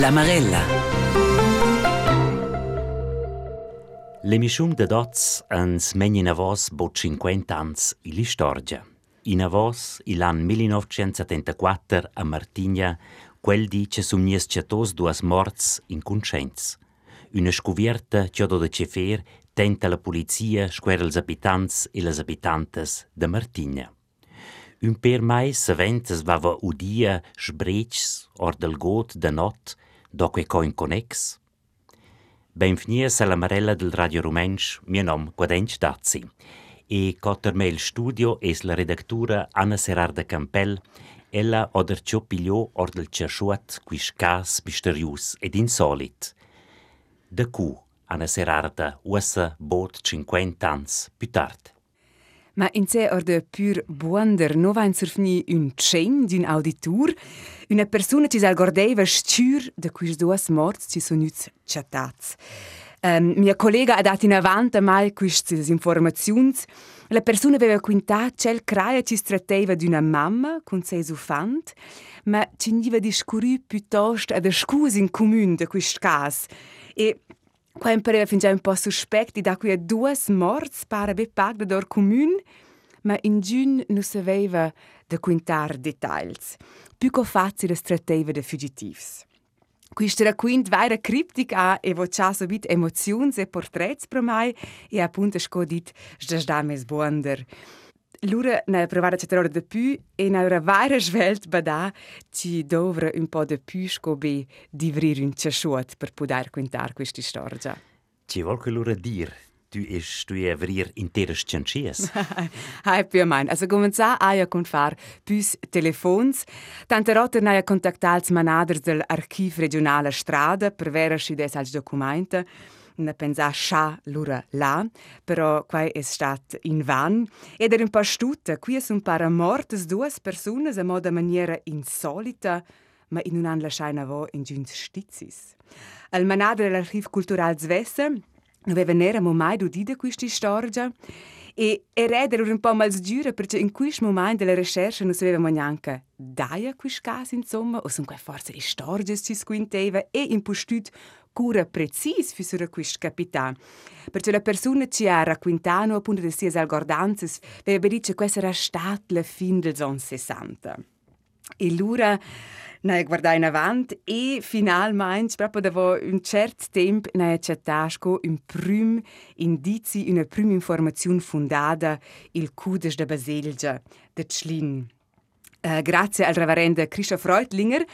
La Marella. L'emissione de dots ans megni in avos bo 50 ans ili storgia. In avos, l'an 1974 a Martigna, quel di che sumnies chatos duas morts in conscienz. Una scuvierta che do de cefer tenta la polizia square els abitants e les abitantes de Martigna. Un per mai saventas vava udia sbrecs or del got de not doque coin connex? Benvenidos alla Marella del Radio Rumensch, mio nome Guadenc Dazzi. E cotter me il studio es la redactura Anna Serarda Campel, ella oder ciò pigliò or del ciasciuat quis cas misterius ed insolit. De cu, Anna Serarda, ussa bot 50 ans più tard. Ma inse or de pur buander no vain surfni un tschein d'un auditor, una persona ci sal gordeiva stür de da quis duas morts ci sun uts chatats. Um, ehm, mia collega ha dat in avant mai mal quistes informaziuns. La persona aveva quintat cel craia ci stratteva d'una mamma con sei sufant, ma ci niva di scurri piuttost ad a da scus in comune de da quist cas. E Qua pareva fin già un po' sospetto da qui a due morts para be pagda dor comune, ma in giun non sapeva da quintar dettagli. Più che facile trattava de fugitivs. Questa racquint vaira criptic ha evocciato subit emozioni e porträts per mai e appunto scodit sdasdames buonder. Lure në provare qëtërore dhe py e në rëvajrë shvelt bëda që dovre un po dhe py shkobi divririn që shuat për pudar këntar ku ishti shtorgja. Që volkë lure dirë, ty ish tu je vrir interes qënqies. Hai për mein, also gomenca aja kun far pys telefons, tante rote naja kontaktals manaders del arkiv regionale strade për verë shides als dokumente, ne pensa scha lura là, però quai è stat in van. Ed era un po' stuta, qui sono para mortes duas personas a moda maniera insolita, ma in un an lasciaina vo in giuns stizis. Al manado dell'archiv cultural Zvesse non nera mai udita questa storia e era un po' mal giura perché in questo momento della ricerca non sapevamo neanche daia questo caso insomma o sono forse le storie che si squinteva e in postut cura precis fissura quist capità. Perché la persona ci ha raccontato appunto di sia algordanze, aveva detto che era stata la fine del anni 60. E allora noi guardai in avanti e finalmente, proprio dopo un certo tempo, noi accettato un primo indizio, una prima informazione fondata, il Kudes da Baselgia, da Tschlin. Uh, grazie al reverendo Christoph Reutlinger,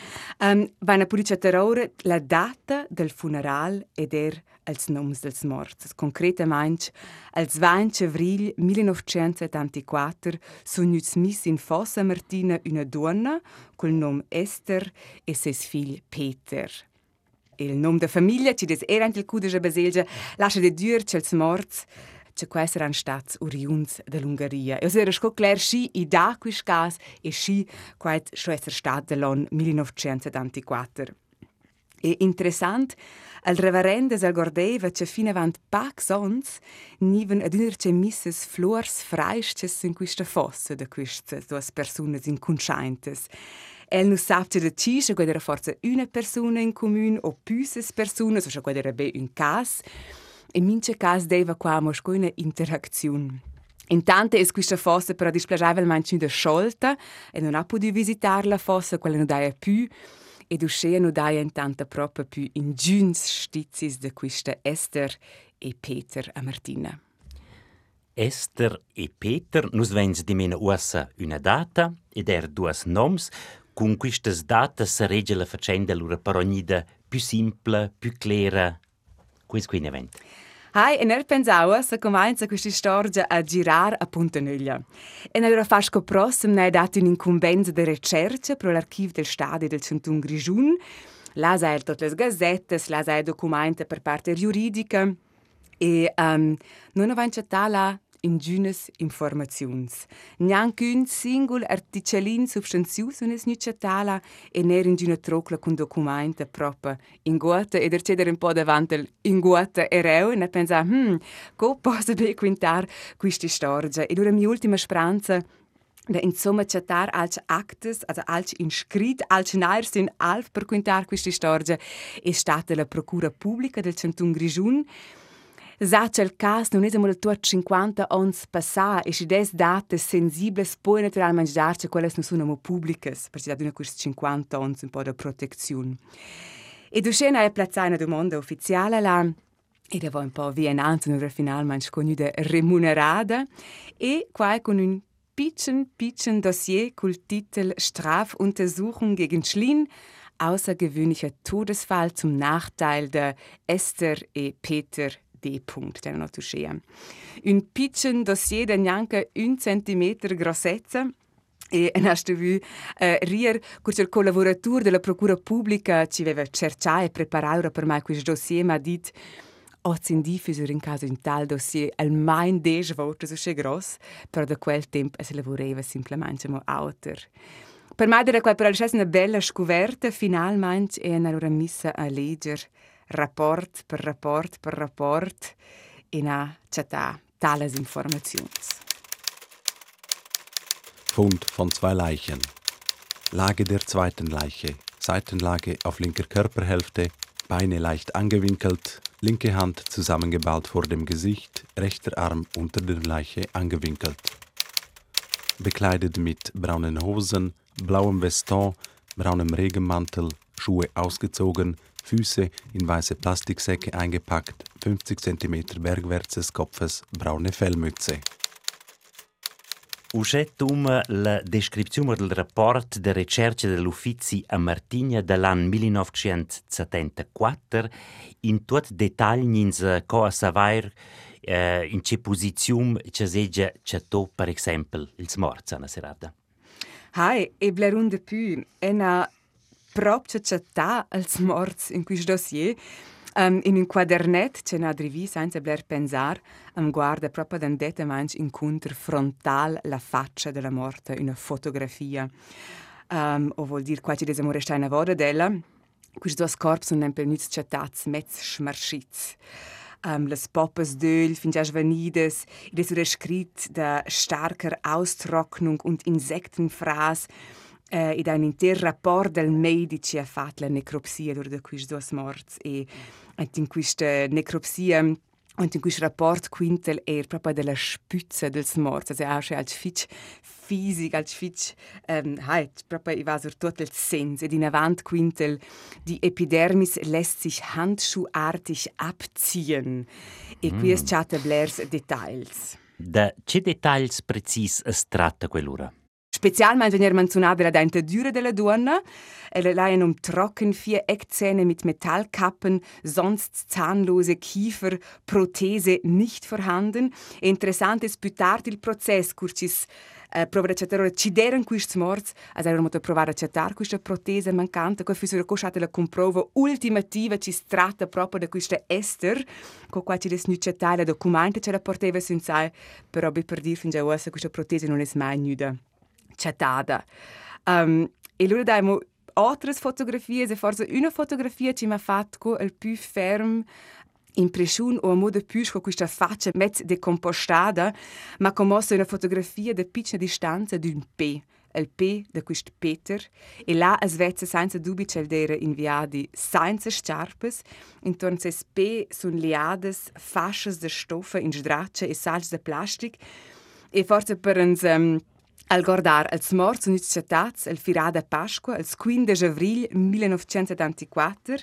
um, vanno pubblicata ora la data del funeral ed er als noms dels morts. Concretamente, al 20 avril 1974 sono mis in Fossa Martina una donna col nome Esther e ses figli Peter. Il nome della famiglia, ci des erant il cude Baselgia, lascia de dur cels morts, che quais eran stats oriuns dell'Ungheria. E era sco clar sci i da quis cas e sci quait schweizer stat dell'on 1974. E interessant, al reverende al gordeva che fine avant pac sons niven ad unir che misses flors freisches in questa fossa de queste duas personas inconscientes. El nu sapte de cisce quella era forza una persona in comune o piuses personas, o scia quella era be un cas, in mince cas deva qua mosco una interazione. Intanto è questa fossa però dispiaceva il mancino sciolta e non ha potuto visitare la fossa, quella non dava più, ed uscea non dava intanto proprio più in giuns stizis di questa Esther e Peter a Martina. Esther e Peter nus vens di mena uassa una data ed er duas noms, con quistas datas sa regge la faccenda lura parognida più simple, più clara. Quis qui ne vent? Hai, e ner pensava se comincia questa storia a girare a Pontanuglia. E allora fasco prossimo ne ha dato un'incumbenza di ricerca per l'archivio del Stadio del Centun Grigiun. Là sai tutte le gazzette, là sai documenti per parte giuridica. E um, non avanti là in giunes informaziuns. Neanche un singol articelin substanzius unes nucetala e ner in giuna trocla con documenta proprio in guata ed erceder un po' davanti in guata ereu e ne pensa, hmm, co posso be quintar questi storgia. E dura mia ultima speranza da insomma chattar als actes, also als inscrit, als naers in alf per quintar questa storia è stata la procura pubblica del Centun Grigiun. Sacha il cas non nicht amore tuat 50 ons passà e si des date sensibles poi naturalmente darci quelles non sono pubblicas, perché da una quest 50 ons un po' da protezione. E Duchenne ha piazzato una domanda ufficiale là e da un po' vi innanzi una finalmente sconuda remunerada und e qua con un piccin piccin dossier col titel Strafuntersuchung gegen Schlin außergewöhnlicher Todesfall zum Nachteil der Esther e Peter D. Der noch Un Pitchen Dossier de neanche un centimeter grossezza e hast vu eh, rier curce il collaboratore della procura pubblica ci aveva cercato e preparato per me questo dossier ma dit Oz indifisur in caso in tal dossier almain dec volte so gross, però da quel tempo si lavorava semplicemente come autor. Per me era quel però una bella scoperta, finalmente, e allora missa a leggere rapport per rapport per rapport e a chatta tales Informationen. Fund von zwei Leichen. Lage der zweiten Leiche. Seitenlage auf linker Körperhälfte, Beine leicht angewinkelt, linke Hand zusammengeballt vor dem Gesicht, rechter Arm unter der Leiche angewinkelt. Bekleidet mit braunen Hosen, blauem Veston, braunem Regenmantel, Schuhe ausgezogen, Füße in weiße Plastiksäcke eingepackt, 50 cm bergwärts des Kopfes, braune Fellmütze. Uscet um la descrizione del rapporto de ricerca dell'Uffizi a Martigna dall'anno 1974 in tutti i dettagli in co a savoir eh, in che posizione ci seggia c'è per esempio il smorza una serata. Hai, e blerun de è una propria città al smorz in questo dossier, Um, in un quadernet c'è una drivi senza bler pensar, um, guarda proprio da dette manch incontro frontal la faccia della morte, una fotografia. Um, o vuol dire qua ci desamo restare una voda della, questi due corpi sono per noi chattats mezz schmarschitz. Um, les Poppes d'Öl, fin già svenides, ed es wurde scrit da starker Austrocknung und Insektenfraß, eh, ed ein inter rapport del medici ha fatto la necropsia durch queste due morti e in questa necropsia und in questo rapporto quintel er proprio della spüzza del smorz, also auch als fitch fisic, als fitch ähm, halt, proprio i va sur tot il sens, ed in avant quintel die Epidermis lässt sich handschuhartig abziehen. E mm. qui es chatte blers details. Da che details precis es tratta quell'ora? Specialmente wenn ihr menzionate la dentadura della donna, elle leihen um trocken vier Eckzähne mit Metallkappen, sonst zahnlose Kiefer, Prothese nicht vorhanden. E interessante ist piutard il processo, curcis eh, provare a accettare ci deran questi morts, as erano molto provare a accettare questa protese mancante, che fu cosciata la comprova ultimativa ci stratta proprio da questa Esther, con qua ci des nu accettare la documento ce la porteva senza, però per dire fin già questa protese non è mai nuda chatada. Um, e allora abbiamo altre fotografie, e forse una fotografia mi ha fatto il più fermo impressione o modo più con questa faccia mezzo decompostata, ma come una fotografia da piccola distanza di un P, il P di questo Peter, e là a Svezia senza dubbio c'è era inviati senza sciarpes, intorno a P sono liate fasce di stoffa in straccia e salse di plastica, e forse per un... Um, al guardar als morts units chatats el firada Pasqua, il 15 avril 1974,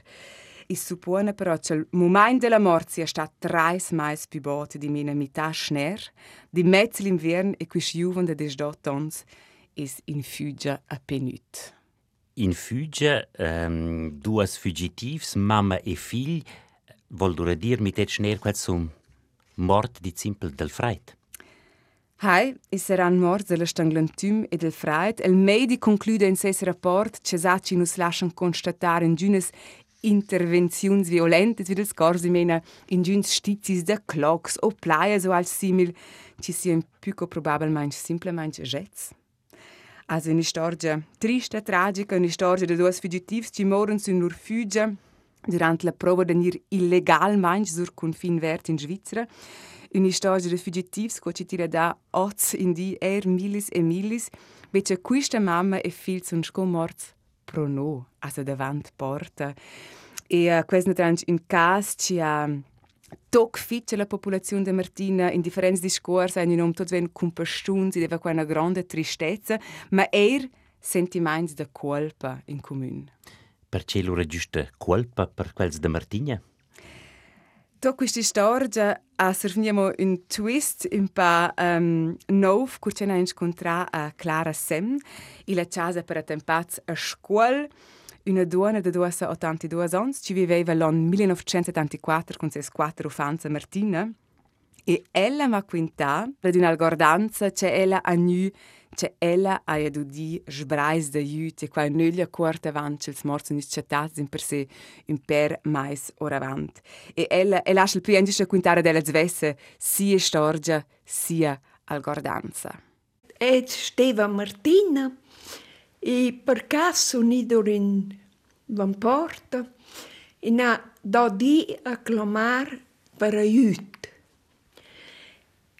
i suppone però che il momento della morte sia stato tre mais più botte di mena metà schner, di mezzo l'inverno e qui sciuvan de des dottons is in fuga a penut. In fuga, um, duas fugitivs, mamma e figli, vuol dire mit et schner quel sum mort di simpel del freit. Hai, e saran morts della stanglantum e del freit. El Medi conclude in ses rapport che saci nus lascian constatare in giunes intervenzioni violente wie das corsi mena in giuns stizis de clocks o plaias o al simil ci sia più probabilmente simplemente jets. Also eine storia triste, tragica, eine storia de duas fugitivs ci moren su nur fugia durante la prova de nir illegal manch sur confin vert in Svizzera una storia di fuggitivi che ci da oz in di er milis e milis, invece questa mamma e figlio sono scomorti pro no, also davant porta. E uh, questo è un caso ci ha toc fitche la popolazione di Martina in differenti discorsi, hanno non tutti ven compastunzi, deve una grande tristezza, ma er sentimenti di colpa in comune. Perché loro giusta colpa per quels de Martina? Da questa storia serviamo un twist un po' um, nuovo, che ci ha incontrato a Clara Sem, la casa per attempats a scuola, una donna di 82 anni, ci viveva l'anno 1974 con ses quattro fanze Martina, e ella mi ha quintato, per un'algordanza, che ella ha nu che ella ha di sbrais da jut e qua nuglia corta avanti ils morts nis chattats in per se un per mais or avant. E ella e lascia il priendisce quintare della zvesse sia storgia sia algordanza. E steva Martina e per caso nidor in van porta e na da di a clamar per aiut.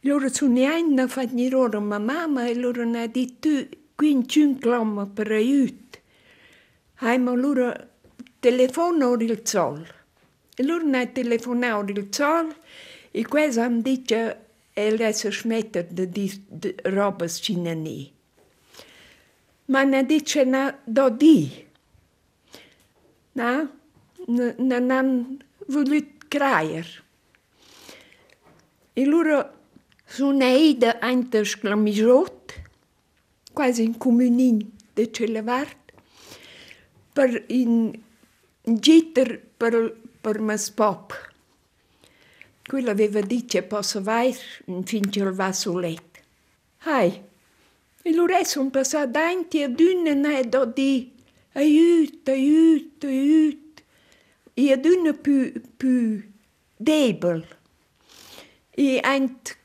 Loro sono neanche fatti loro ma mamma e loro hanno detto quindi un clamma per aiuto. Hanno loro telefonato il sol. E loro hanno telefonato il sol e questo hanno detto e adesso smette di dire roba cinese. Ma hanno detto na, da di. No? Non hanno voluto creare. E loro sono ida ainda sclamisot, quasi in comunin de Celevart, per in, gitter per, per mas pop. Quello aveva detto posso vai finché il va solet. Hai, e loro sono passati davanti ad una e do di aiuto, aiuto, aiuto. E ad una più, più debole. E ant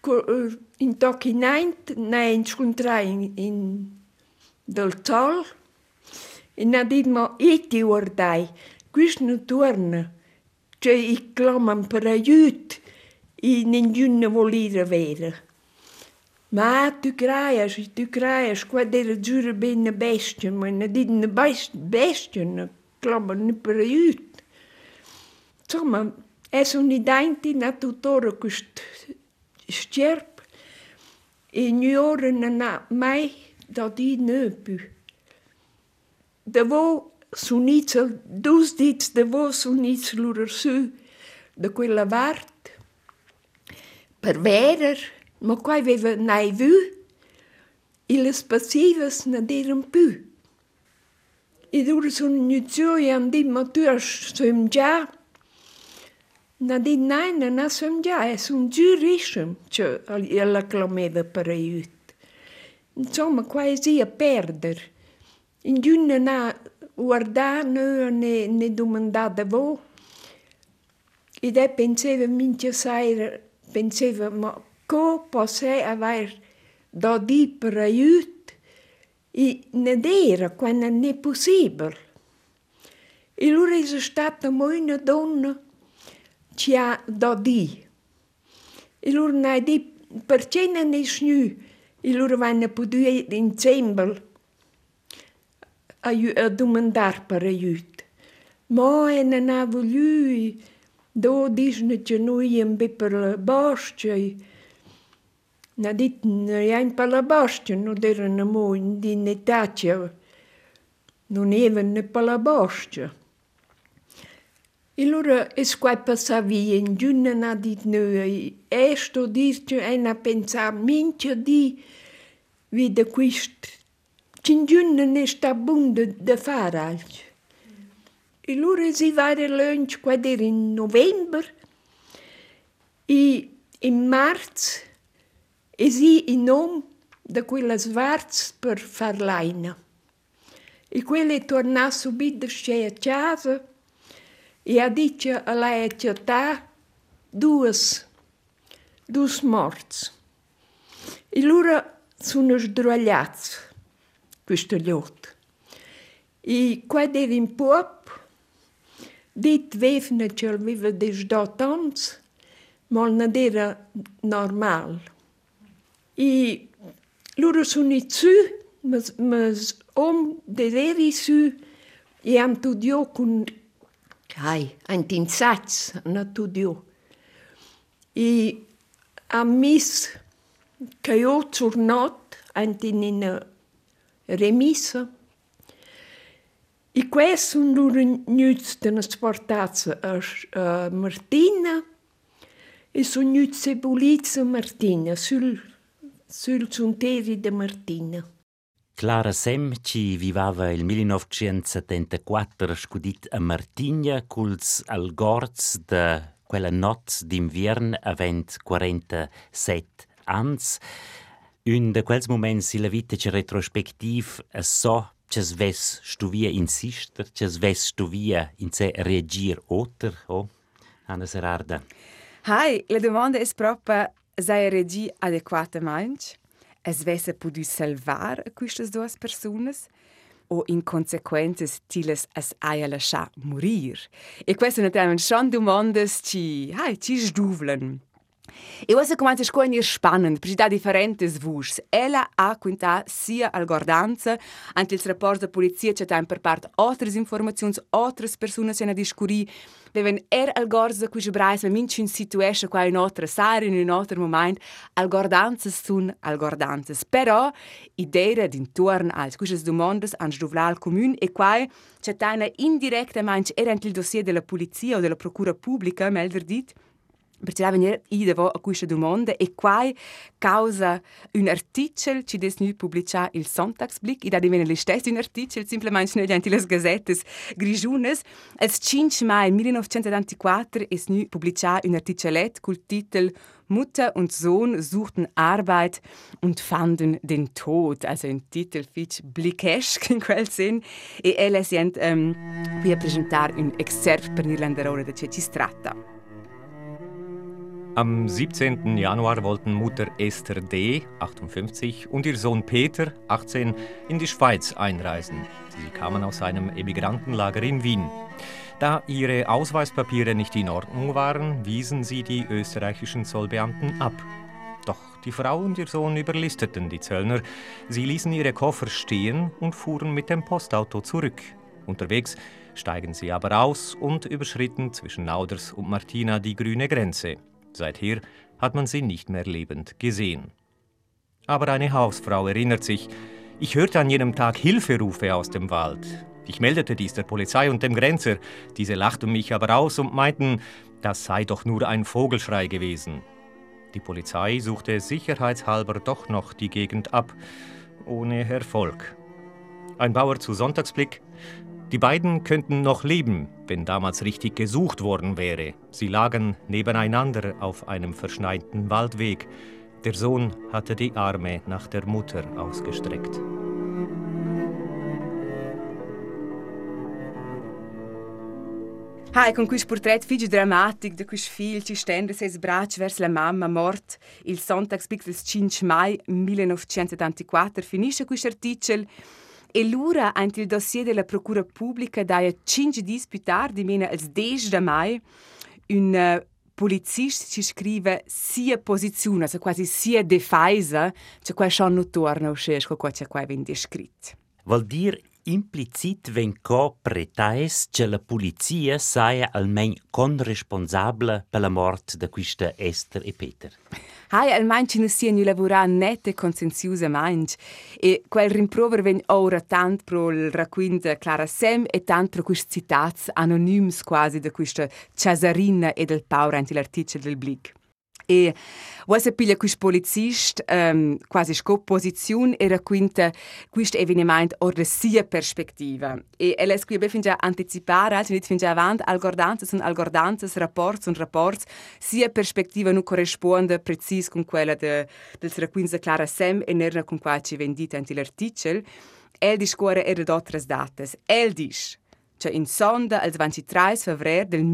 in toc in ant ne inscontra in, in del sol e n'ha dit ma e ti guardai, quist nu torna, cioè i claman per aiut e nessuno vuol vedere. Maar tu krijgt, tu krijgt, qua deze zure binnen besten, maar dat is de best, besten, klammen per uit. Zeg Es un'identi na tuttora quest stjerp in jaren na mij dat die neupu. De wo su niets dus dit de wo su niets lurer su de quella vart per verer ma quai veva nai vu illes passivas na derem pu. I dur sun nutio jam di matur sum ja nuzio e andi ma tu has già Na dit nein, na som ja, es un giurisce, cioè ella clameva per aiuto. Insomma, quasi a perdere. In giunna na guardare ne, ne domandava vo. E lei pensava, minchia sai, pensava, ma co posso avere da di per aiuto? E non era, quando non è possibile. E allora è stata una donna që ja do di. I lurë në di për qenë në shny, i lurë va në pëduje në cembël, a ju e du më ndarë për e jytë. Ma e në në vëlluj, do dish në qënuj e mbi për bashkëj, në ditë në janë për la bashkë, në dherë në mojë, në dinë në taqë, në nevën në për la bashkë. Allora qua passava via in giugno na dit noi e sto dirci e na pensare minchia di vide questo in giugno ne sta buono da fare altro. E allora si va a lunch qua era in novembre e in marzo e si in nome da quella svarz per far l'aina. E quella è tornata subito a casa e ha detto alla città due, due morti. E loro sono sdrogliati, questo liotto. E quando era in pop, dit vevne che aveva 18 anni, ma non era normale. E loro sono su, ma, om de veri su, e hanno studiato con, hai, hanno insatz, hanno studiato. E hanno messo che io tornato, hanno in remissa, E questi sono loro nuts della sportazza a, a Martina e sono nuts e bulizza Martina, sul, sul ciunteri di Martina. Clara Sem ci vivava il 1974 scudit a Martigna culs algorz de quella noz d'inviern avent 47 ans. Un de quels moments in la vita ci retrospectiv a so Čas ves stuvia insister, čas ves stuvia in se reagir oter, oh, Anna Serarda. Hai, la domanda è proprio se reagi adequatamente, es avesse podido salvar estas duas pessoas ou, in consequência, tilas as aia deixar morrer. E queste naturalmente são demandas que, ai, que esduvlam. E questa comincia a essere spannend, perché ha differenti voci. Ella ha quinta sia al guardanza, anche il rapporto della polizia c'è per parte informazioni, altre persone che hanno discusso, Deven er al gorza cu jebrais ma minci in situazione qua in altra sara in un altro momento al gordanzas sun al gordanzas però idea d'intorno als queste domande an sduvla al comune e qua c'è una indirecta manch era il dossier della polizia o della procura pubblica melder dit perché venire i devo a questa domanda e qua causa un articolo ci des nu pubblica il Sonntagsblick i da divenne le stesse un articolo semplicemente noi anti le gazettes grigiunes als 5 mai 1974 es nu pubblica un articolet col titolo Mutter und Sohn suchten Arbeit und fanden den Tod. Also ein Titel fitch blickesk in quel Sinn. E ella sent um, qui a presentare un excerpt per l'Irlanderone da Ceci Stratta. Am 17. Januar wollten Mutter Esther D., 58, und ihr Sohn Peter, 18, in die Schweiz einreisen. Sie kamen aus einem Emigrantenlager in Wien. Da ihre Ausweispapiere nicht in Ordnung waren, wiesen sie die österreichischen Zollbeamten ab. Doch die Frau und ihr Sohn überlisteten die Zöllner. Sie ließen ihre Koffer stehen und fuhren mit dem Postauto zurück. Unterwegs steigen sie aber aus und überschritten zwischen Nauders und Martina die grüne Grenze. Seither hat man sie nicht mehr lebend gesehen. Aber eine Hausfrau erinnert sich, ich hörte an jenem Tag Hilferufe aus dem Wald. Ich meldete dies der Polizei und dem Grenzer. Diese lachten mich aber aus und meinten, das sei doch nur ein Vogelschrei gewesen. Die Polizei suchte sicherheitshalber doch noch die Gegend ab, ohne Erfolg. Ein Bauer zu Sonntagsblick, die beiden könnten noch leben, wenn damals richtig gesucht worden wäre. Sie lagen nebeneinander auf einem verschneiten Waldweg. Der Sohn hatte die Arme nach der Mutter ausgestreckt. Hai, con questo portretto figlio drammatico di questo figlio ci stende ses braccia verso la mamma morta il Sonntagspic del 5 mai 1974 finisce questo articolo E l'ura ant il dossier della Procura Pubblica daia cinque dis più tardi, mena il 10 de mai, un polizista ci scrive sia posizione, cioè quasi sia difesa, cioè qua schon non torna uscire, qua c'è qua ben descritto. Vuol dire implicit ven co pretais che la polizia saia almeno conresponsabile per la morte di questa Esther e Peter. Hai almeno ci non sia ni lavorare nette consenziosamente e quel rimprover ven ora tant pro il racconto Clara Sem e tant pro questi citati anonimi quasi di questa Cesarina e del Paura l'articolo del Blick. E Você piglia quis policist um, quasi sco posizione e racconta questo avvenimento or da sia perspectiva. E ella scrive fin già anticipare, also nicht fin già avanti, algordanzas und algordanzas, rapports und rapports, sia perspectiva non corrisponde precis con quella de, del racconto Clara Sem e nerna con qua ci vendita anti l'articolo. El discorre era d'altre dates. El dice, cioè in sonda al 23 febbraio del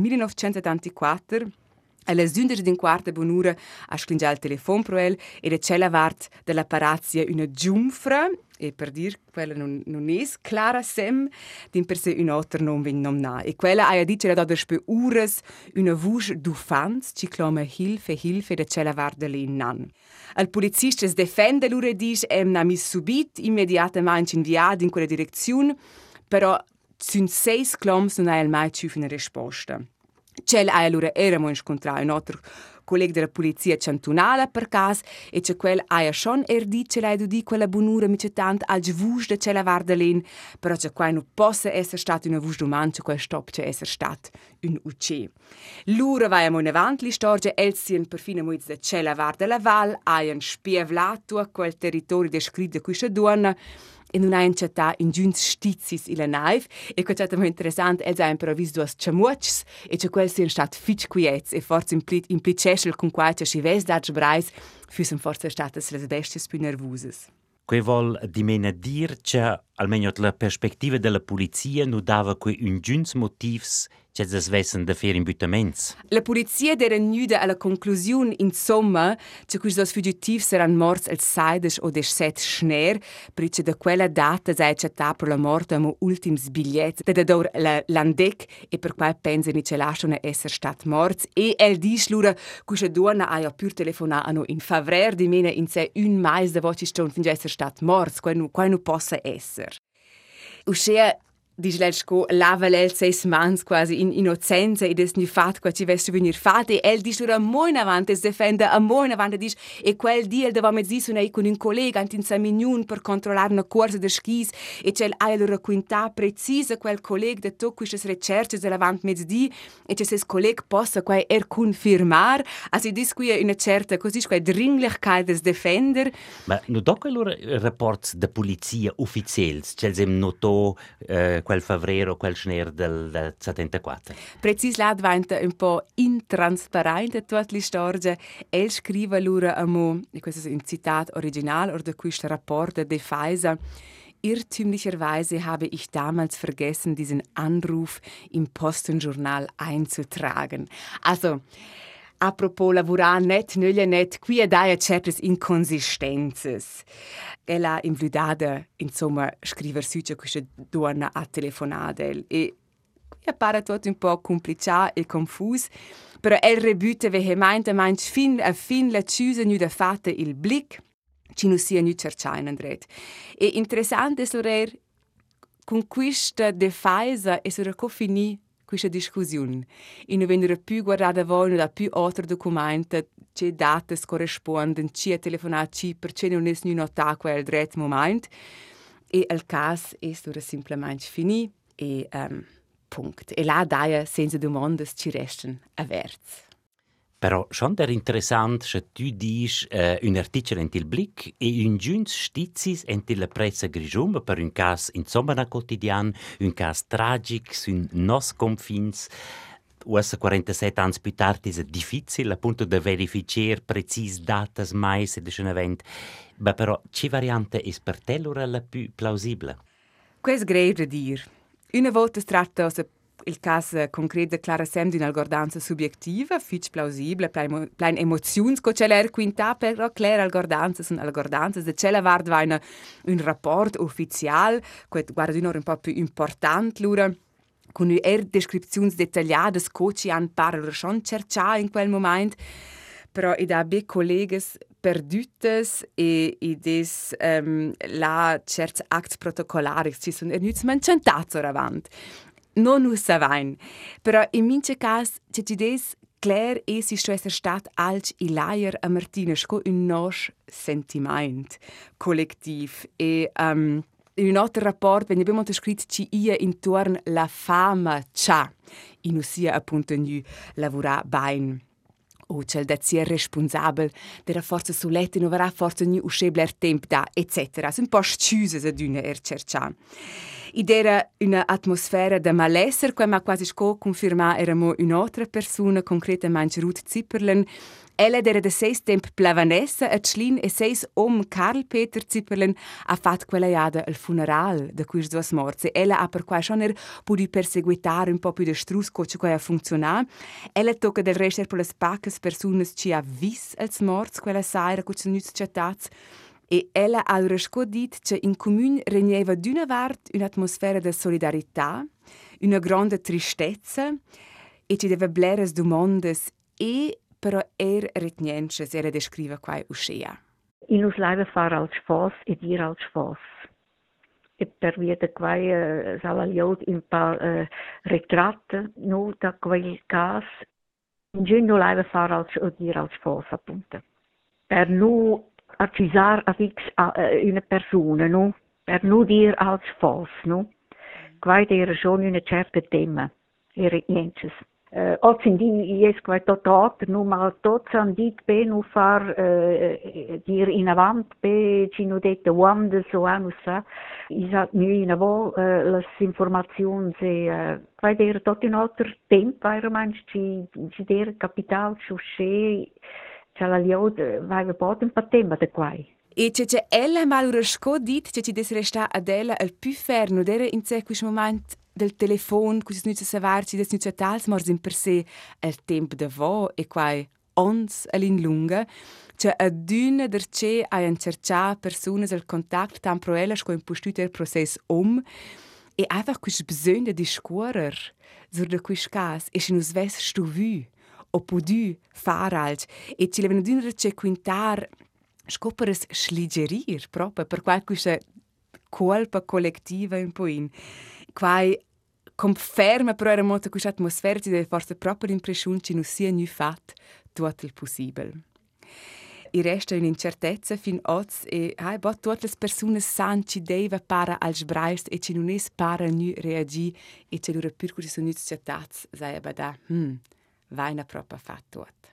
1974 Alle zündere din quarta bonura ha sclingià il telefono pro el e de cella vart della parazia una giumfra e per dir quella non, non è clara sem din per se un altro non vin nomna e quella ha dice da da spe ures una voce d'uffans ci clama hilfe hilfe de cella vart de nan. Al polizista es defende lure dis em na mis subit immediatamente inviat in quella direzione però sun seis cloms non ha mai ciù una risposta. C'è allora eramo incontrare un altro collega della polizia cantonale per caso e c'è quel aia schon er dit c'è lei di quella bonura mi c'è tant al vus de c'è la vardalin però c'è qua non possa essere stato una vus domani c'è quel stop c'è essere stato un ucce l'ura vai in avanti li storge elsien perfino moiz de c'è la vardala val aia spievlato a quel territorio descritto qui c'è donna e non hai città in giuns stizis ila naiv e che è interessant els ein però vis duas chamuots e che quel sin stat fitch quiets e forse implit implicesel con quai che si ves dat brais füssen forse statas les bestes più nervoses. Que vol di mena dir che almeno la perspectiva della polizia nu dava que un giuns motivs c'è das vessen da fer imbutaments. La polizia era nuda alla conclusione, insomma, che questi fugitivs saranno morti il 16 o il 7 schner, perché da quella data si è accettato per la morte un ultimi biglietti da dor l'andec e per cui pensano che lasciano essere stati morti. E el dice loro che questa donna ha più telefonato in favore di me in sé un mese da voce stonde finché essere stati morti, quello non possa essere. Uscea Dice lei che lava lei sei mans quasi in innocenza e des nu fat qua ci veste venir fat e el dice ora mo in avanti es defende a mo in avanti dice e quel dia el dava mezzi su nei con un collega ant in saminiun per controllare una corsa de skis e c'è hai allora quinta precisa quel collega de to queste ricerche de lavant mezzi e c'è ses collega possa qua er confermar as i dis qui una certa così qua dringlichkeit des defender. Ma no doc allora rapports de polizia ufficiels c'è sem noto eh, quel favrero, quel schner del, del 74. Precis là diventa un po' intransparente tutta la storia. El scrive loro a mo, e questo è un Zitat original oder da questo rapporto de Pfizer, Irrtümlicherweise habe ich damals vergessen, diesen Anruf im Postenjournal einzutragen. Also, apropos lavorare net, nölle net, qui daia certas inconsistences. Ella in vludada, insomma, scriver succia questa donna a telefonadel e qui appare tutto un po' complicato e confuso, però el rebute vehementemente fin a fin la chiusa nu da fatta il blick, ci non sia nu cerciain andret. E interessante è con questa defaisa e sura finì questa discussione. E non vennero più guardate voi da più altri documenti che date corrispondono, ci è telefonato, perché non è notato quel dretto momento. E il caso è semplicemente finito e um, punto. E là, daia, senza domande, ci restano averti. Però schon der interessant, se tu dis uh, un articolo in il Blick e un giuns stizis in la pressa grigium per un cas insomma quotidian, un cas tragic sun nos confins. Uessa 47 anni più tardi è difficile appunto da verificare precis datas mais de un event, ma però ci variante è per te la più plausibile? Questo è grave dire. Una volta si tratta il cas eh, concret declarasem d'una algordanza subjectiva, fich plausible, plein, plein emoziuns co celer quinta, però cler algordanzas sun algordanzas, de cela vard vaina un rapport ufficial, quet guarda d'unor un po' più important lura, con er descripziuns dettagliadas co ci han par lura schon cercia in quel moment, però id ha be colleges perdutes e ides um, ehm, la certs acts protocolaris ci sun ernüts man centats oravant. Non us savain. Però in mince cas, c'è ci des Claire e si schon essere stat alc i a Martina sco un nos sentiment collettiv e um, in un altro rapport ben abbiamo scritto ci ia intorno la fama c'ha in usia appunto nu lavora bain o cel da sia responsabel della forza sulette non verrà forza nu uscebler temp da eccetera un po' sciuse ad una er cercian ed era un'atmosfera di malessere, ma quasi sco conferma eramo un'altra persona, concretamente Ruth Zipperlen, Ella era de seis temp plavanessa a Tschlin e seis om Karl Peter Zipperlen ha fatto quella iada al funeral de quis duas morts. Ella ha per quai schon er pudi perseguitare un po' più de strus co ci quai a funzionar. Ella tocca del rester per las pacas personas ci ha vis als morts quella saira co ci nüz chattats. E ella ha resco dit che in comune regneva d'una vart un'atmosfera de solidarità, una grande tristezza e ci deve bleres domandes e però er retnienches era descriva quai uscea. In us leiva far als fos e dir als fos. E per via de quai uh, sala in pa uh, retratte no da quel cas in Gennolai fare a dire al sposo, appunto. Per non accusare a fix a, eh, uh, una persona, no? Per non dire al sposo, no? Qua era già una certa tema, era niente. Oțindin ies tot numai toți am die pe nu far dir in avant pe cinu dette uam de so. Anu Ich isa mir, in avo äh, las information se vai äh, der tot in alter temp vai romans ci ci der capital ci usce c'è la liod äh, vai ve potem patemba de quai? E c'è c'è ella malura scodit c'è ci desresta adela al più ferno dere in ce quis moment del telefon, cu si nuce savarci, des nuce tals mors in per se el temp de vo e quai ons all'in lunga, c'è ad una derce a incercia personas al contact tan proela sco impostut el process om e einfach quis besöhn de discurer sur de quis cas e si nus ves stu vü o pudu far alt e ci leven ad una derce quintar scoperes schligerir proprio per qualche colpa collettiva in poin. Quai conferma però era molto questa atmosfera deve forse proprio l'impressione che non sia nu fat tutto il possibile. I resta un'incertezza fin oz e hai bot tutte le persone san ci deve para als braist e ci non es para nu reagi e ci lura pur così sono chattats sai abada hm vaina proprio fat tutto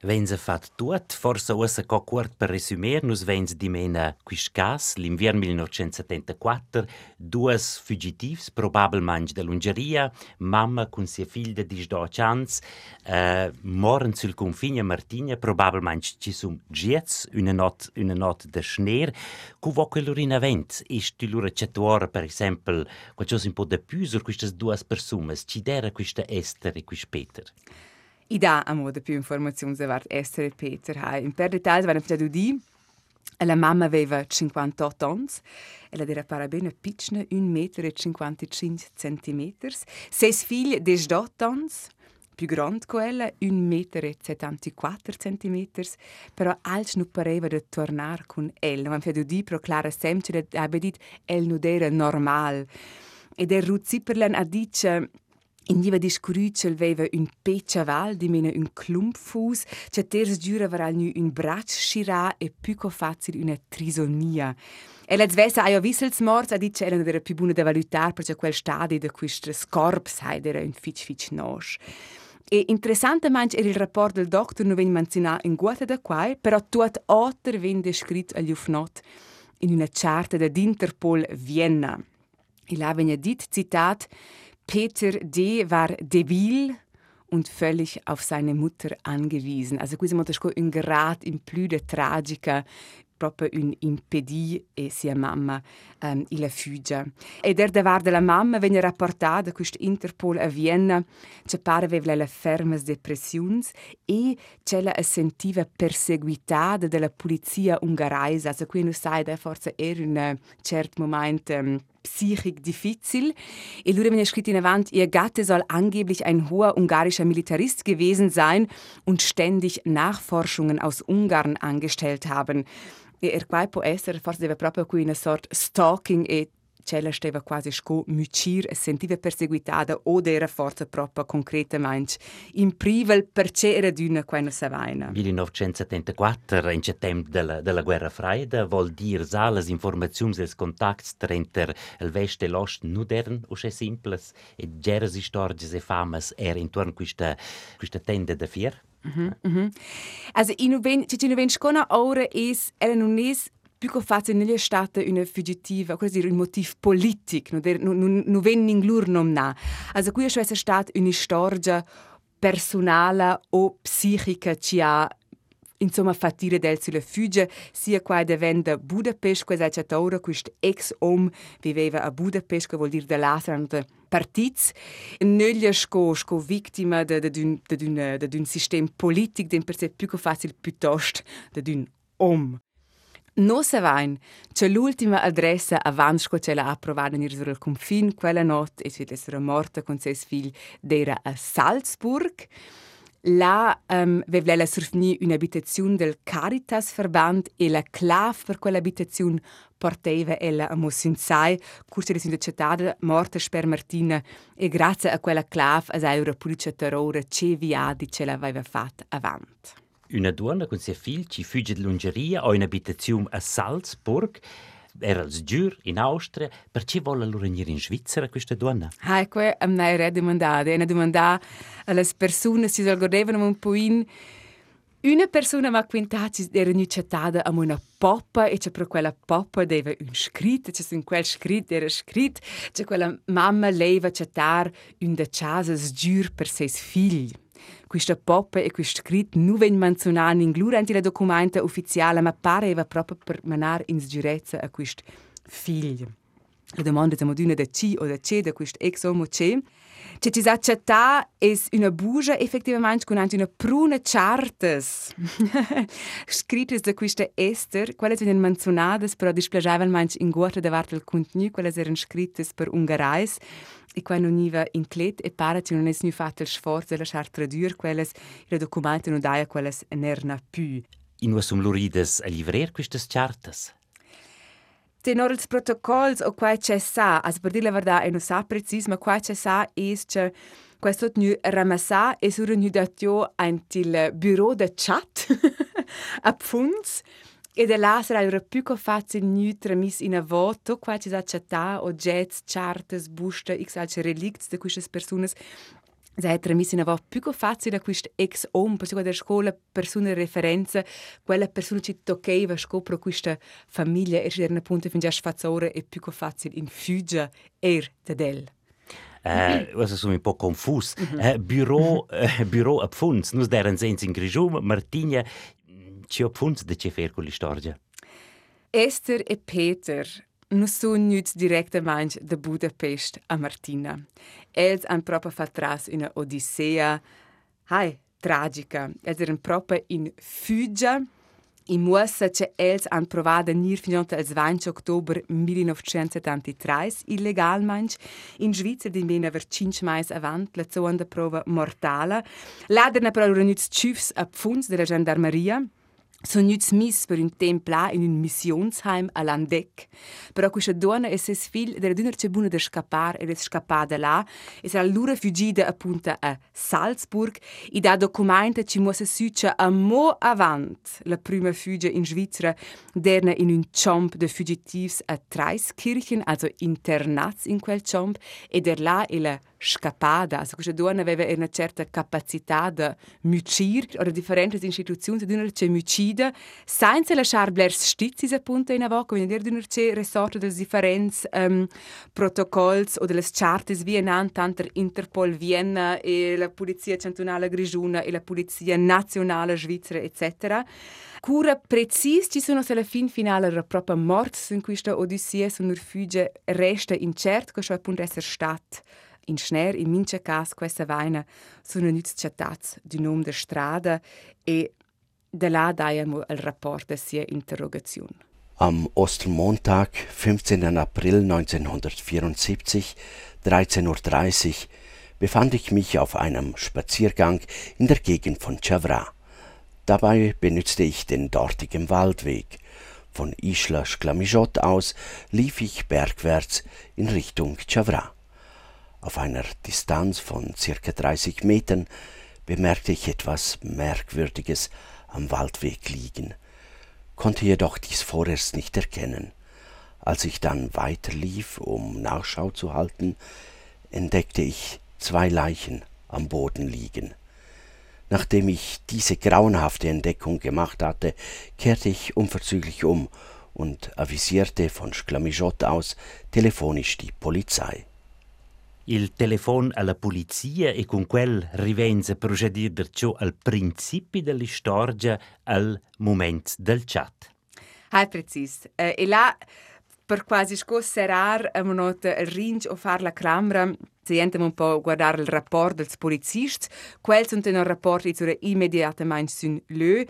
Veins a fat tuot, forsa ussa co cuort per resumir, nus veins dimena quis cas, l'invier 1974, duas fugitivs, probabilmente dall'Ungeria, mamma con sia figlia di 18 anni, eh, moren sul confine Martigna, probabilmente ci sono giets, una not, una not de schneer, cu vo che loro in avent, isti loro cetuora, per esempio, qualcosa un po' da più, queste due persone, ci dera questa Esther e quis Peter. I da a moda più informazioni davart Esther e Peter hai. In per dettagli vanno fatto di la mamma aveva 58 anni, ella era parabene piccina, 1,55 cm. Sei figli, 18 anni, più grande che ella, 1,74 cm, però alts non pareva di tornare con ella. Ma fatto di pro Clara sempre aveva detto che non era normale. Ed er Ruth Zipperlen ha detto in diva di scrucel veva un pecciaval di mena un clumpfus, c'è ters giura varal nu un brac scirà e più facile una trisonia. E la zvesa aio vissels morts ha dit che erano era più buona da valutare perché quel stadio di questo scorps era un fitch fitch nos. E interessantemente era il rapporto del doctor non venne menzionato in guata da qua, però tuot otter venne descritto agli ufnot in una charta d'Interpol Vienna. E là venne dit, citat, Peter D. war debil und völlig auf seine Mutter angewiesen. Also questo è un grad in di tragica proprio un impedì e sia mamma um, la fugge. E der davar della mamma venne rapportata questo Interpol a Vienna, che pare aveva le ferme depressioni e c'è la sentiva perseguitata della polizia ungaraisa. Also qui non sai, forse era un certo momento um, psychisch diffizil. Lui hat scritto in der Wand, ihr Gatte soll angeblich ein hoher ungarischer Militarist gewesen sein und ständig Nachforschungen aus Ungarn angestellt haben. Er quai può essere, forse deve proprio qui una sorta stalking e cella steva quasi sco mucir e sentiva perseguitada o era forse proprio concretamente in privel perché era d'una quando sa vaina. 1974, in tempo della, della guerra freida, vuol dire sa le informazioni e contatti tra il vest e l'ost non erano così semplici e geras storie e famas era intorno a questa, questa tenda da fier? Mm -hmm. Also, in ven, ci ci ven scona ora es era non es più che fatto nella stata una fuggitiva, quasi un motivo politico, non non non ven ninglur nom na. Also, qui è stata una storia personale o psichica ci ha insomma fatire del sulla fugge sia qua de venda Budapest questa ciatora questo ex om viveva a Budapest che vuol dire de lasrande partits neglia sco vittima de de d'un de d'un de d'un sistema politico den per se più facile piuttosto de d'un om No se vain, c'è l'ultima adressa avanti che ce l'ha approvata in il confine, quella notte, e si è morta con sei figli, era a Salzburg. Là um, vevlela surfni un'abitazione del Caritas Verband e la clave per quell'abitazione portava ella a Mossinzai, cursa di città morta per Martina e grazie a quella clave a euro pulce terrore ce viadi ce l'aveva fatta avanti. Una donna con suo figlio ci fugge di lungeria o in abitazione a Salzburg era il giur in Austria, perché vuole allora venire in Svizzera questa donna? Ah, ecco, a me era domandata, era domandata alle persone se si godevano un po' in... Una persona mi ha quintato era accettata a una poppa e c'è per quella poppa deve un scritto, c'è in quel scritto era scritto, c'è quella mamma lei va accettare un de casa giur per sei figli. Questa poppa e questo scritto non vengono menzionati in durante la documenta ufficiale, ma pareva proprio per manare in sicurezza a questo figlio. La domanda è una da C o da C, da questo ex homo C. C'è ci accettà è una bugia effettivamente con anche una pruna chartes. Scritte da questa Esther, quelle vengono menzionate, però displagavano manche in guarda davanti al contenuto, quelle erano scritte per ungarais. E quando non iva in clet e pare che non è nu fatto il sforzo di lasciare tradurre quelle, il documento non dà quelle n'erano più. In usum lurides a livrer queste chartes? Tenor ils protocolls o quai c'è sa, as per dire la verità e non sa precis, ma quai c'è sa è che questo nu ramassa e sur nu datio antil bureau de chat a Pfunz e de là sarà il più facile nu tramis in a voto, qua ci sa chatta o jets, chartes, busta, x altre relicts de queste persone Zajtra mislim, da più facile da questo ex om, per cui da scuola persone referenza, quella persona che toccava scopre questa famiglia e c'era appunto fin già sfazzore e più facile in fuggia er da del. Eh, uh, sono un po' confuso. Mm -hmm. uh, bureau, uh, bureau a nus deren senza in Grigium, Martigna, Ce punți de ce fer cu l'istorgia? Esther e Peter nu sun nüt directament de Budapest a Martina. Els han propa fatras una odissea, hai, tragica. Els eren propa in fugia, in muassa che els han provada nir finanta als 20 oktober 1973 illegal manch in Svizzera di mena ver 5 mais avant la zonda prova mortala. Laderna però nüt tschüfs a Pfunds della Gendarmeria, Sono jetzt mis per un tempo in un missionsheim a Landeck. Però questa donna e ses figli era d'una c'è buona da scappare ed è scappata là e sarà lura fuggita appunto a Salzburg e da documenta ci muossa succia a mo avant la prima fugge in Svizzera derna in un chomp de fuggitivs a Treiskirchen, also internats in quel chomp e der là e la scappata. Also, questa donna aveva una certa capacità di mucire, o differenti istituzioni di una mucida, senza lasciare bler stizzi appunto in avoco, quindi di una resorto delle differenti um, protocolli o delle chartes vienant, tanto Interpol Vienna e la Polizia Cantonale Grigiuna e la Polizia Nazionale Svizzera, eccetera. Cura precis ci sono alla fin finale la propria morte in questa odissea, sono rifugio resta incerto, che appunto essere stato in Schner, in mince cas, questa vaina sono nüts chattats di nome der strada e da là daiamo il rapporto sia interrogazione. Am Ostermontag, 15. April 1974, 13.30 Uhr, befand ich mich auf einem Spaziergang in der Gegend von Chavra. Dabei benützte ich den dortigen Waldweg. Von Isla Sclamijot aus lief ich bergwärts in Richtung Chavra. Auf einer Distanz von circa 30 Metern bemerkte ich etwas Merkwürdiges am Waldweg liegen, konnte jedoch dies vorerst nicht erkennen. Als ich dann weiterlief, um Nachschau zu halten, entdeckte ich zwei Leichen am Boden liegen. Nachdem ich diese grauenhafte Entdeckung gemacht hatte, kehrte ich unverzüglich um und avisierte von Schlamischott aus telefonisch die Polizei. Il telefono alla polizia e con quel rivenza procedere perciò al principio della storia al momento del chat. Hai precis. Uh, e là per quasi scoserar a monota il rinch o far la cramra se entriamo un po' guardare il rapporto dei polizisti, quelli sono un rapporto che immediatamente sul lö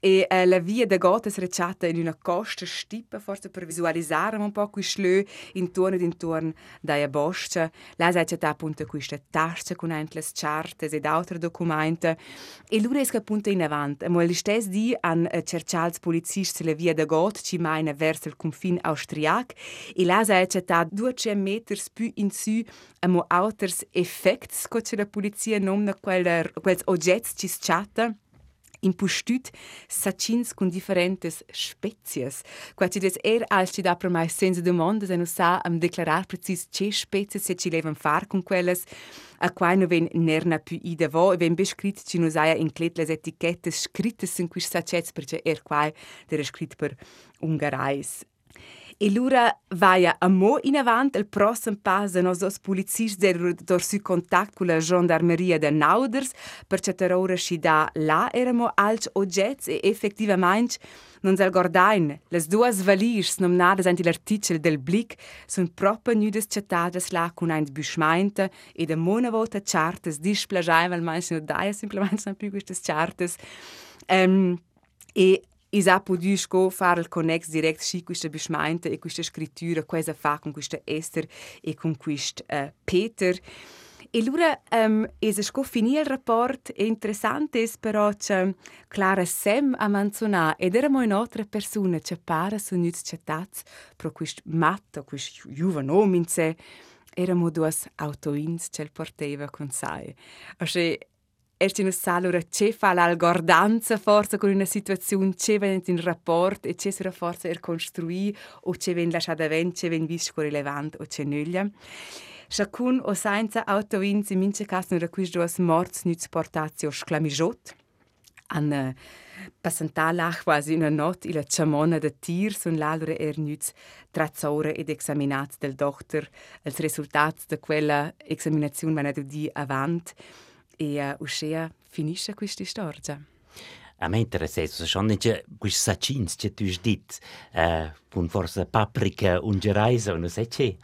E eh, la via da Gotha è recciata in una costa stipa, forse per visualizzare un po' questo slö intorno ed intorno dalla boscia. La si è appunto questa tasca con le charte ed altri documenti. E lui riesce appunto in avanti. Ma gli stessi di hanno uh, cercato i polizisti la via da Gotha, ci maina verso il confine austriaco. E la si è 200 metri più in su, abbiamo altri effetti che la polizia nomina quegli oggetti ci chatta impustut sacins con differentes spezies. Quati des er als ci da per mai senza domanda se non sa am declarar precis che spezies se ci levan far con quelles a quai no ven nerna più ida vo e ven beschrit ci no saia in clet les etichettes scrittes in quis sacets perché er quai der scrit per ungarais. E lura vaia a mo in avant il prossimo passo nos os polizisti del dor su contact con la gendarmeria de Nauders per cercare ora si da là eramo alci oggetti e effettivamente non zal gordain. Les duas valiges nominate anti l'articolo del Blick sun proprio nudes chattadas là con ein buschmeinte e de mona volta chartes displagiavel manche no daia simplemente non più queste chartes. Um, e Isa podiš go fare connex direct sci questa bismainta e questa scrittura, questa fa con questa Esther e con questa uh, eh, Peter. E allora um, ehm, es sco finì il rapport e interessante es però che Clara e Sem a manzona ed era mo un'altra persona che para su nüt chataz pro quist matto quist juvenom in se era mo duas autoins che porteva con sai. Asche Er ci sa allora c'è fa l'algordanza forza con una situazione, c'è ven in rapporto e c'è sura forza er construì o c'è ven lasciata avanti, c'è ven visco rilevante o c'è nulla. Chacun o senza autovins in mince cas non requis duas morts nüts portatio sclamigiot. An uh, passantalach quasi una not ila chamona de tir sun l'alure er nüts trazzore ed examinat del doctor. Els resultats de quella examinazione manadu di avant e uh, uscea finisce questa storia. A me interessa, se schon nicht quis sacins che tu dit, uh, con forse paprika un gereisa, non sai che.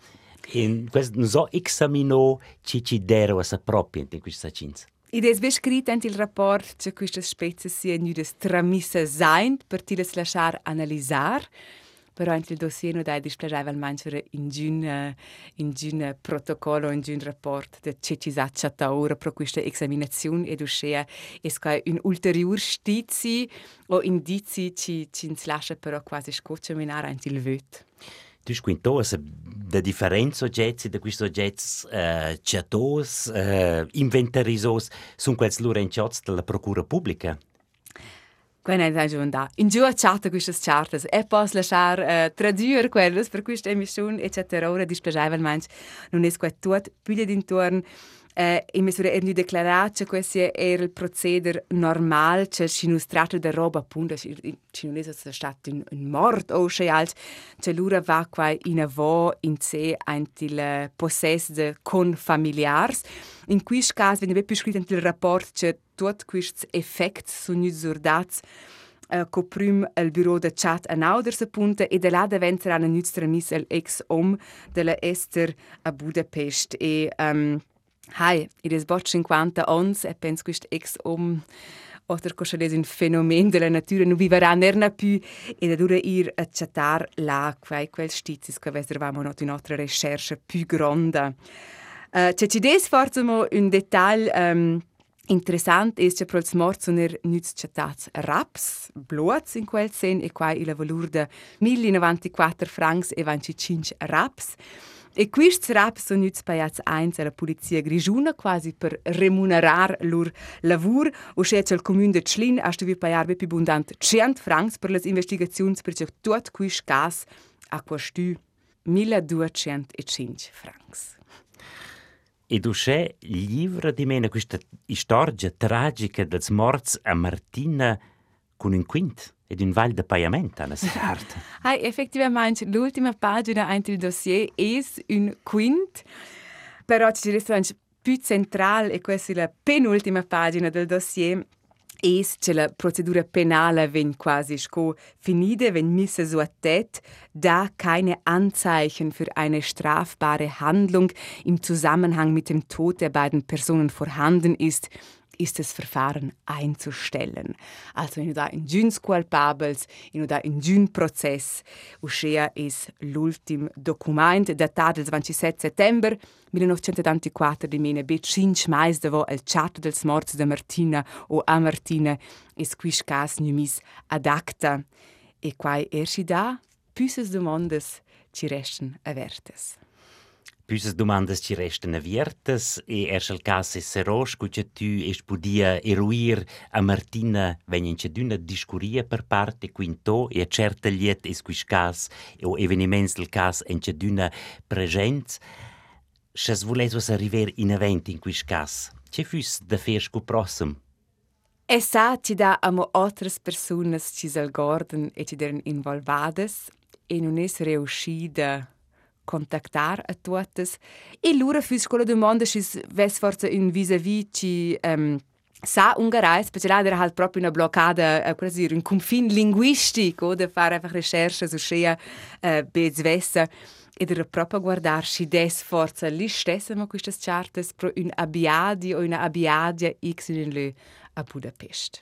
In questo non so examino ci ci dero a sa propria in quis sacins. Ed è scritto in il rapporto che queste spezie siano tramisse sein per ti le lasciare analizzare però anche il dossier non dai dispiaceva al mangiare in giun eh, in giun protocollo in giun rapport de cecisat chatta ora pro questa esaminazione ed uscea es ca un ulterior stizi o indizi ci ci lascia però quasi scoccia anche il vöt. Tu squinto se de differenza oggetti de questi oggetti uh, chatos uh, inventarisos sono quels loro della procura pubblica Quando è giunta. In giù a chat queste charte e poi lasciare uh, tradurre quelle per questa emissione eccetera. Ora dispiaceva non è tutto più d'intorno eh, in misura er nu declarat che questo era il proceder normal che ci nu strato da roba appunto ci nu è stato un, un mort o che alt che lura va qua in avo in sé antil possess de con familiars in questo caso viene più scritto nel rapporto che tutti questi effetti sono nu zurdats Uh, co prim il bureau de chat a Nauders appunta e da là diventerà una nostra miss ex om della Ester a Budapest. E um, Hai, i des bot 50 ans e pens quist ex om oder cosa des un fenomen della natura non viverà nerna più e da dura ir a chattar là quai quel stizis che vesservamo not in altra recherche più grande. Uh, c'è ci des forse mo un dettaglio um, Interessant ist ja prols morts un er nüts chatats raps, bluats in quel sen e quai il valur de 1094 francs e 25 raps. E questi rap sono nuts paiats eins alla polizia grigiuna quasi per remunerar lur lavur o schet il comune de Schlin a stuvi paiar be pibundant 100 francs per les investigazions per ciò tot quis gas a quastu 1205 francs. E du c'è livro di mena questa storia tragica dels morts a Martina con un quint ed un val de pagament a carta. Hai effettivamente l'ultima pagina in il dossier è un quint Però ci resta più centrale e questa è la penultima pagina del dossier es che la procedura penale ven quasi sco finide, wenn misse so tät, da keine Anzeichen für eine strafbare Handlung im Zusammenhang mit dem Tod der beiden Personen vorhanden ist, ist das Verfahren einzustellen. Also in da in giuns culpables, in da in giun Prozess, uscea is l'ultim document datato del 27 settembre 1984 di mine bet cinc mais davo el chat dels morts de Martina o a Martina is quis cas numis ad acta. E quai ersi da, püses domondes ci resten avertes. Püsas domandas ci restan aviertas e erst el cas es serosch cuce tu es podia eruir a Martina venien c'è d'una discuria per parte quinto e a certa liet es quis cas o eveniments del cas en c'è d'una presenz Chas volesos arriver in event in quis cas. C'è fus da fer sco prossum? E sa ci da amo otras personas ci sal gorden e ci deren involvades e non es reuscida contactar a tuotas e lura fus con la domanda si ves forza in vis-a-vis ci um, sa ungarais, speciale era halt proprio una bloccata, uh, quasi un confine linguistico da fare einfach recherche su scea uh, bezvessa ed era proprio guardarsi des forza li stessa ma queste chartes pro un abiadi o una abiadia x in le a Budapest.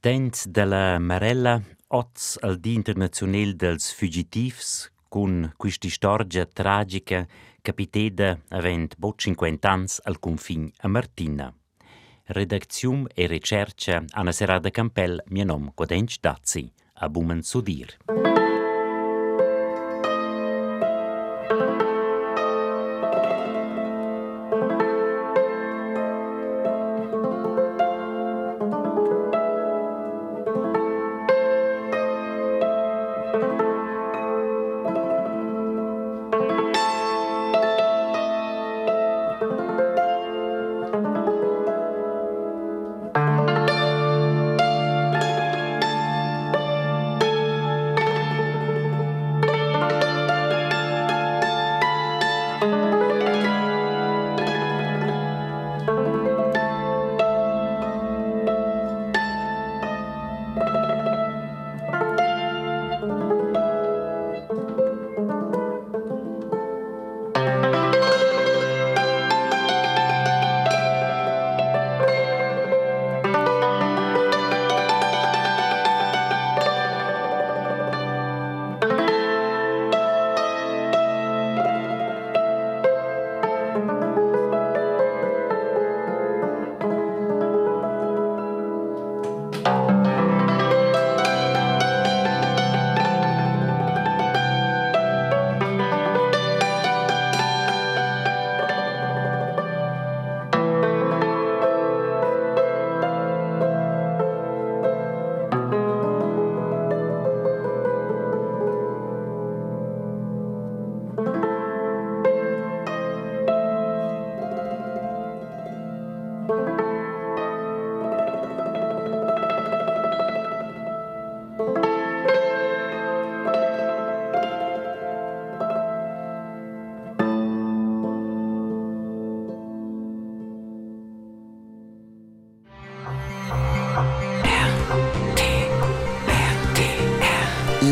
Dents della Marella, oz al Di Internazionale dels Fugitivs, con questa storia tragica capiteda avent bo 50 ans al confin a Martina. Redaczium e ricerca Anna Serada Campel, mio nome Codenc Dazzi, a Bumen Sudir.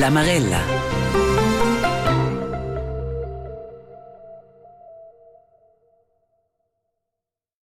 L'amarella.